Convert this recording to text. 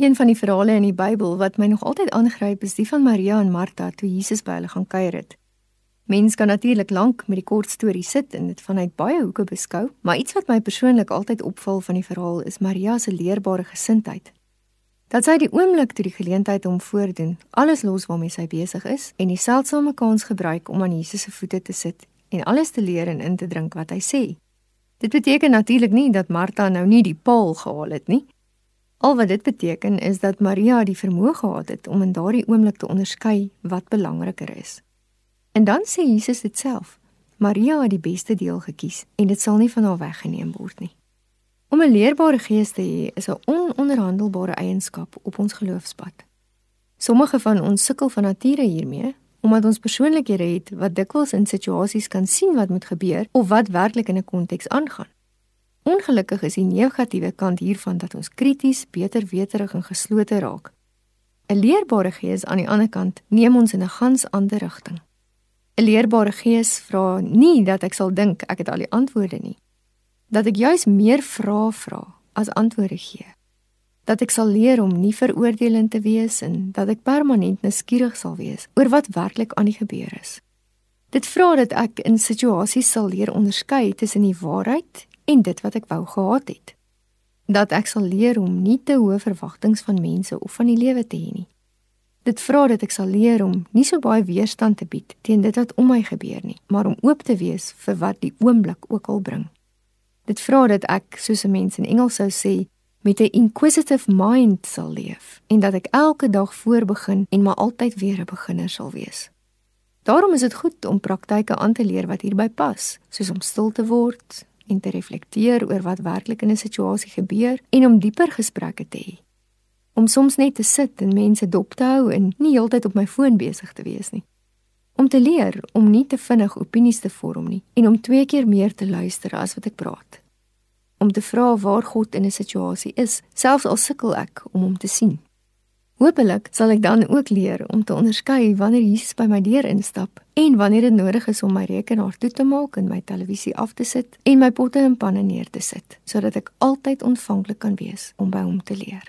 Een van die verhale in die Bybel wat my nog altyd aangryp is die van Maria en Martha toe Jesus by hulle gaan kuier het. Mens kan natuurlik lank met die kort storie sit en dit vanuit baie hoeke beskou, maar iets wat my persoonlik altyd opval van die verhaal is Maria se leerbare gesindheid. Dat sy die oomblik toe die geleentheid hom voordoen, alles los waarmee sy besig is en die seldsame kans gebruik om aan Jesus se voete te sit en alles te leer en in te drink wat hy sê. Dit beteken natuurlik nie dat Martha nou nie die paal gehaal het nie. Al wat dit beteken is dat Maria die vermoë gehad het om in daardie oomblik te onderskei wat belangriker is. En dan sê Jesus dit self. Maria het die beste deel gekies en dit sal nie van haar weggeneem word nie. Om 'n leerbare gees te hê is 'n ononderhandelbare eienskap op ons geloofspad. Sommige van ons sukkel van nature hiermee omdat ons persoonlikhede het wat dikwels in situasies kan sien wat moet gebeur of wat werklik in 'n konteks aangaan. Ongelukkig is die negatiewe kant hiervan dat ons krities, beter weterig en geslote raak. 'n Leerbare gees aan die ander kant neem ons in 'n gans ander rigting. 'n leerbare gees vra nie dat ek sal dink ek het al die antwoorde nie. Dat ek juis meer vra vra as antwoorde gee. Dat ek sal leer om nie veroordelend te wees en dat ek permanent nuuskierig sal wees oor wat werklik aan die gebeur is. Dit vra dat ek in situasies sal leer onderskei tussen die waarheid en dit wat ek wou gehad het. Dat ek sal leer om nie te hoë verwagtinge van mense of van die lewe te hê nie. Dit vra dat ek sal leer om nie so baie weerstand te bied teen dit wat om my gebeur nie, maar om oop te wees vir wat die oomblik ook al bring. Dit vra dat ek, soos 'n mens in Engels sou sê, met 'n inquisitive mind sal leef en dat ek elke dag voorbegin en maar altyd weer 'n beginner sal wees. Daarom is dit goed om praktyke aan te leer wat hierby pas, soos om stil te word en te reflekteer oor wat werklik in 'n situasie gebeur en om dieper gesprekke te hê om soms net te sit en mense dop te hou en nie heeltyd op my foon besig te wees nie. Om te leer om nie te vinnig opinies te vorm nie en om twee keer meer te luister as wat ek praat. Om te vra waar God in 'n situasie is, selfs al sukkel ek om hom te sien. Hoopelik sal ek dan ook leer om te onderskei wanneer Jesus by my deur instap en wanneer dit nodig is om my rekenaar toe te maak en my televisie af te sit en my potte en panne neer te sit, sodat ek altyd ontvanklik kan wees om by hom te leer.